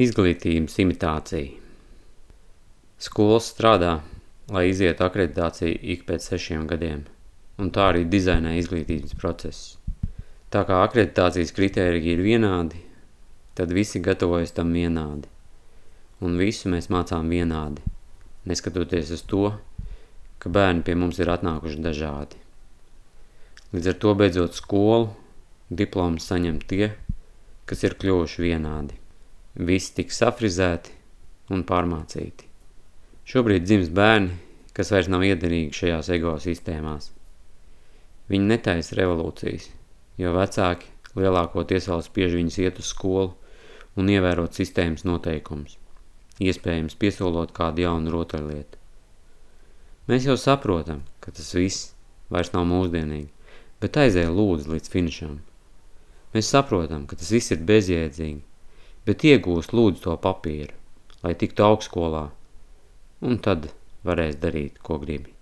Izglītības imitācija. Skolas strādā, lai izietu akreditāciju ik pēc sešiem gadiem, un tā arī dizainē izglītības procesus. Tā kā akreditācijas kritēriji ir vienādi, tad visi gatavojas tam vienādi, un visu mēs mācām vienādi, neskatoties uz to, ka bērni pie mums ir atnākuši dažādi. Līdz ar to beidzot skolu, diplomu saņem tie, kas ir kļuvuši vienādi. Visi tik safrizēti un pārmācīti. Šobrīd dzims bērni, kas vairs nav iederīgi šajās ego sistēmās. Viņi netaisa revolūcijas, jo vecāki lielākoties vēl spiež viņus iet uz skolu un ievērot sistēmas noteikumus, iespējams piesolot kādu jaunu rotaļlietu. Mēs jau saprotam, ka tas viss vairs nav mūsdienīgi, bet aizēja lūdzu līdz finišam. Mēs saprotam, ka tas viss ir bezjēdzīgi, bet iegūst lūdzu to papīru, lai tiktu augstskolā, un tad varēs darīt, ko gribi.